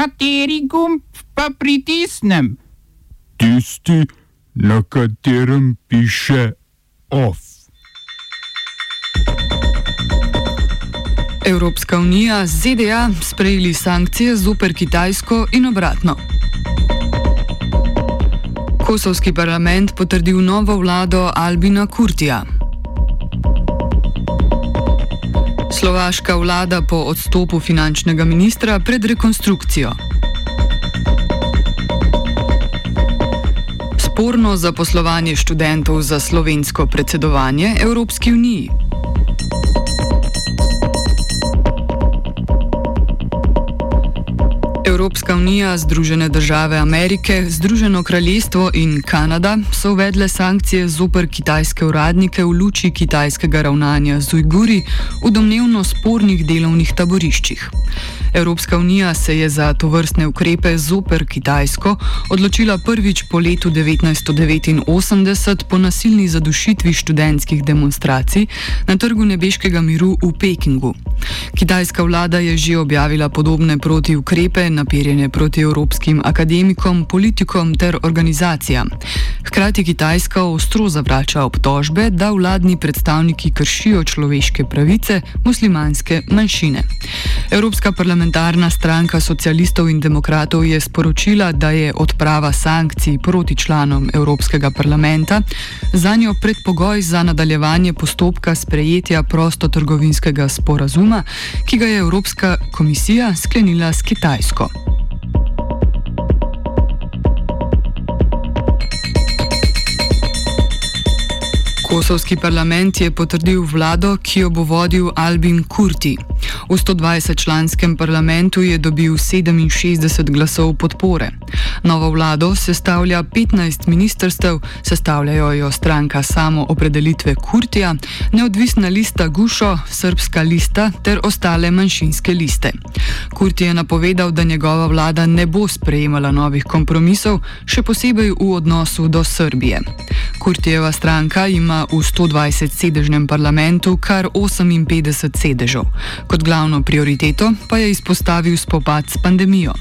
Kateri gumb pa pritisnem? Tisti, na katerem piše OF. Evropska unija z ZDA sprejeli sankcije zoper Kitajsko in obratno. Kosovski parlament potrdil novo vlado Albina Kurtija. Slovaška vlada po odstopu finančnega ministra pred rekonstrukcijo. Sporno zaposlovanje študentov za slovensko predsedovanje Evropski uniji. Evropska unija, Združene države Amerike, Združeno kraljestvo in Kanada so uvedle sankcije zoper kitajske uradnike v luči kitajskega ravnanja z Ujguri v domnevno spornih delovnih taboriščih. Evropska unija se je za to vrstne ukrepe zoper Kitajsko odločila prvič po letu 1989 po nasilni zadušitvi študentskih demonstracij na trgu nebeškega miru v Pekingu. Kitajska vlada je že objavila podobne protiukrepe naperjene proti evropskim akademikom, politikom ter organizacijam. Hkrati Kitajska ostro zavrača obtožbe, da vladni predstavniki kršijo človeške pravice muslimanske manjšine. Evropska parlamentarna stranka socialistov in demokratov je sporočila, da je odprava sankcij proti članom Evropskega parlamenta za njo predpogoj za nadaljevanje postopka sprejetja prostotrgovinskega sporazuma, ki ga je Evropska komisija sklenila s Kitajsko. Kosovski parlament je potrdil vlado, ki jo bo vodil Albin Kurti. V 120-članskem parlamentu je dobil 67 glasov podpore. Novo vlado sestavlja 15 ministrstev, sestavljajo jo stranka samo opredelitve Kurtija, neodvisna lista Gušo, srpska lista ter ostale manjšinske liste. Kurti je napovedal, da njegova vlada ne bo sprejemala novih kompromisov, še posebej v odnosu do Srbije. Kurtijeva stranka ima v 120-sedežnem parlamentu kar 58 sedežev. Kot glavno prioriteto pa je izpostavil spopad s pandemijo.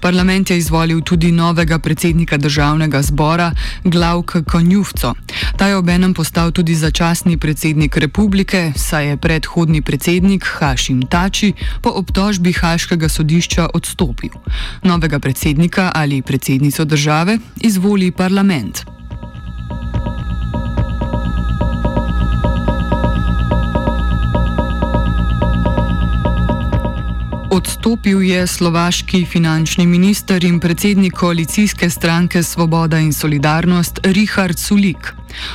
Parlament je izvolil tudi novega predsednika državnega zbora, Glavka Konjuvco. Ta je obenem postal tudi začasni predsednik republike, saj je predhodni predsednik Hašim Tači po obtožbi Haškega sodišča odstopil. Novega predsednika ali predsednico države izvoli parlament. Odstopil je slovaški finančni minister in predsednik koalicijske stranke Svoboda in Solidarnost Richard Sulik.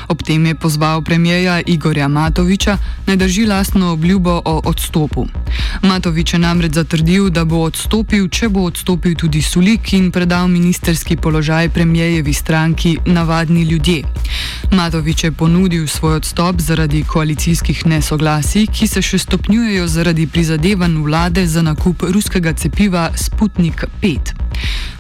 Ob tem je pozval premijeja Igorja Matoviča, naj drži lastno obljubo o odstopu. Matovič je namreč zatrdil, da bo odstopil, če bo odstopil tudi Sulik in predal ministerski položaj premijejevi stranki Navadni ljudje. Matovič je ponudil svoj odstop zaradi koalicijskih nesoglasij, ki se še stopnjujejo zaradi prizadevanj vlade za nakup ruskega cepiva Sputnik 5.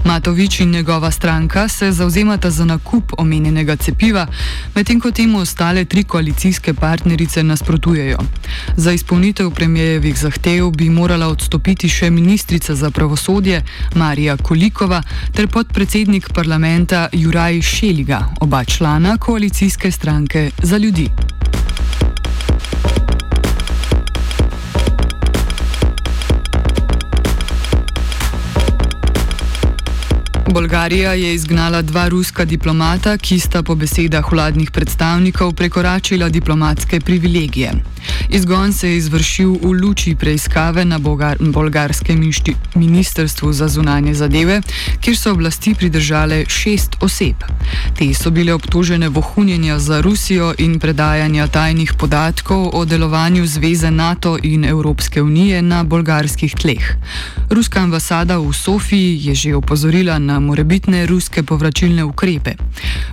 Matovič in njegova stranka se zauzemata za nakup omenjenega cepiva, medtem ko temu ostale tri koalicijske partnerice nasprotujejo. Za izpolnitev premijejevih zahtev bi morala odstopiti še ministrica za pravosodje Marija Kolikova ter podpredsednik parlamenta Juraj Šeliga, oba člana koalicijske stranke za ljudi. Bolgarija je izgnala dva ruska diplomata, ki sta po besedah vladnih predstavnikov prekoračila diplomatske privilegije. Izgon se je izvršil v luči preiskave na Bolgar bolgarskem ministrstvu za zunanje zadeve, kjer so oblasti pridržale šest oseb. Te so bile obtožene vohunjenja za Rusijo in predajanja tajnih podatkov o delovanju Zveze NATO in Evropske unije na bolgarskih tleh. Ruska ambasada v Sofiji je že opozorila na morebitne ruske povračilne ukrepe.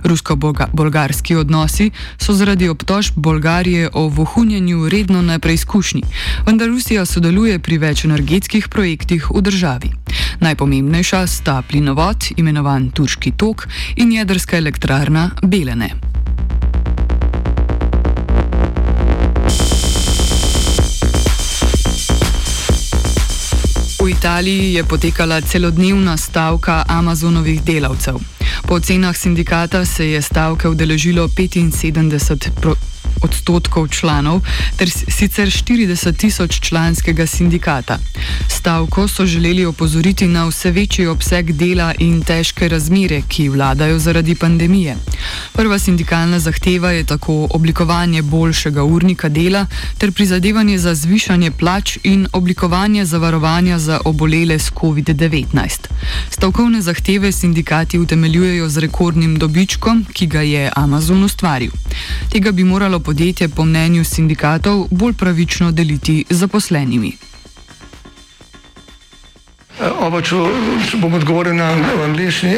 Rusko-bolgarski odnosi so zaradi obtožb Bolgarije o vohunjenju redno na preizkušnji, vendar Rusija sodeluje pri več energetskih projektih v državi. Najpomembnejša sta plinovod, imenovan Turški tok, in jedrska elektrarna Belene. Italiji je potekala celodnevna stavka Amazonovih delavcev. Po ocenah sindikata se je stavke udeležilo 75 odstotkov članov ter sicer 40 tisoč članskega sindikata. Stavko so želeli opozoriti na vse večji obseg dela in težke razmere, ki vladajo zaradi pandemije. Prva sindikalna zahteva je tako oblikovanje boljšega urnika dela ter prizadevanje za zvišanje plač in oblikovanje zavarovanja za obolele s COVID-19. Stavkovne zahteve sindikati utemeljujejo z rekordnim dobičkom, ki ga je Amazon ustvaril. Tega bi moralo podjetje po mnenju sindikatov bolj pravično deliti z zaposlenimi. Oba, če, bom odgovoril na angliški.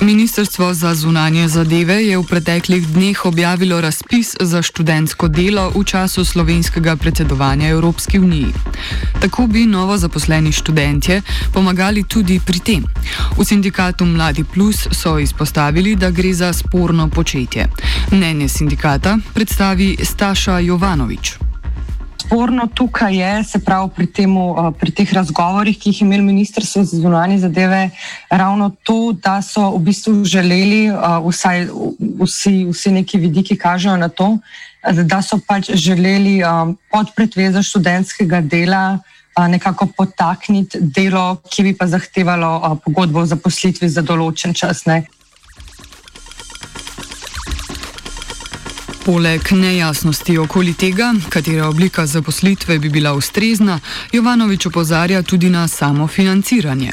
Ministrstvo za zunanje zadeve je v preteklih dneh objavilo razpis za študentsko delo v času slovenskega predsedovanja Evropski uniji. Tako bi novo zaposleni študentje pomagali tudi pri tem. V sindikatu Mladi Plus so izpostavili, da gre za sporno početje. Mnenje sindikata predstavi Staša Jovanovič sporno tukaj je, se pravi pri, temu, eh, pri teh razgovorih, ki jih je imel ministrstvo za zunanje zadeve, ravno to, da so v bistvu želeli, eh, vsaj vsi, vsi neki vidiki kažejo na to, da so pač želeli eh, pod pretvezo študentskega dela nekako potakniti delo, ki bi pa zahtevalo pogodbo o zaposlitvi za določen čas. Ne. Poleg nejasnosti okoli tega, katera oblika zaposlitve bi bila ustrezna, Jovanovič opozarja tudi na samo financiranje.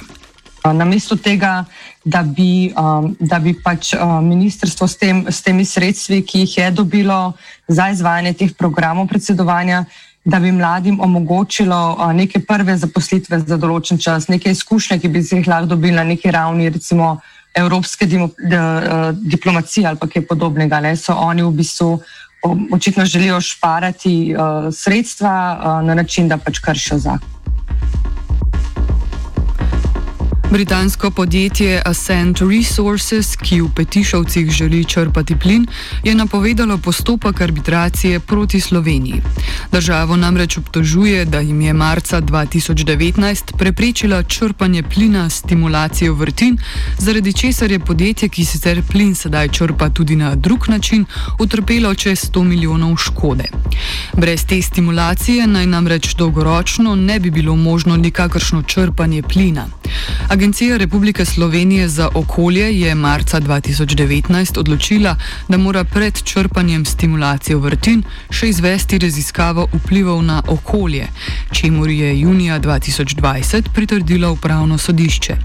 Namesto tega, da bi, um, da bi pač uh, ministrstvo s, tem, s temi sredstvi, ki jih je dobilo za izvajanje teh programov predsedovanja, da bi mladim omogočilo uh, neke prve zaposlitve za določen čas, neke izkušnje, ki bi se jih lahko dobili na neki ravni, recimo evropske eh, diplomacije ali kaj podobnega. Ne, so oni v bistvu očitno želijo šparati uh, sredstva uh, na način, da pač kršijo zakon. Britansko podjetje Ascent Resources, ki v Petišovcih želi črpati plin, je napovedalo postopek arbitracije proti Sloveniji. Državo namreč obtožuje, da jim je marca 2019 preprečila črpanje plina s stimulacijo vrtin, zaradi česar je podjetje, ki sicer plin sedaj črpa tudi na drug način, utrpelo čez 100 milijonov škode. Brez te stimulacije naj namreč dolgoročno ne bi bilo možno nikakršno črpanje plina. Agencija Republike Slovenije za okolje je marca 2019 odločila, da mora pred črpanjem stimulacije vrtin še izvesti raziskavo vplivov na okolje, čemu je junija 2020 pritrdilo upravno sodišče.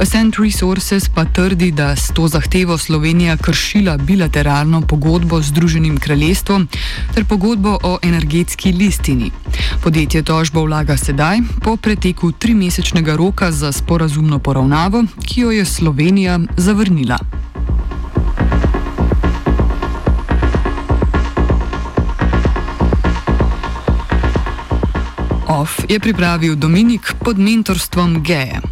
Ascent Resources pa trdi, da s to zahtevo Slovenija kršila bilateralno pogodbo z Združenim kraljestvom ter pogodbo o energetski listini. Podjetje tožbo vlaga sedaj, po preteku trimesečnega roka za sporazumno poravnavo, ki jo je Slovenija zavrnila. OF je pripravil Dominik pod mentorstvom Geje.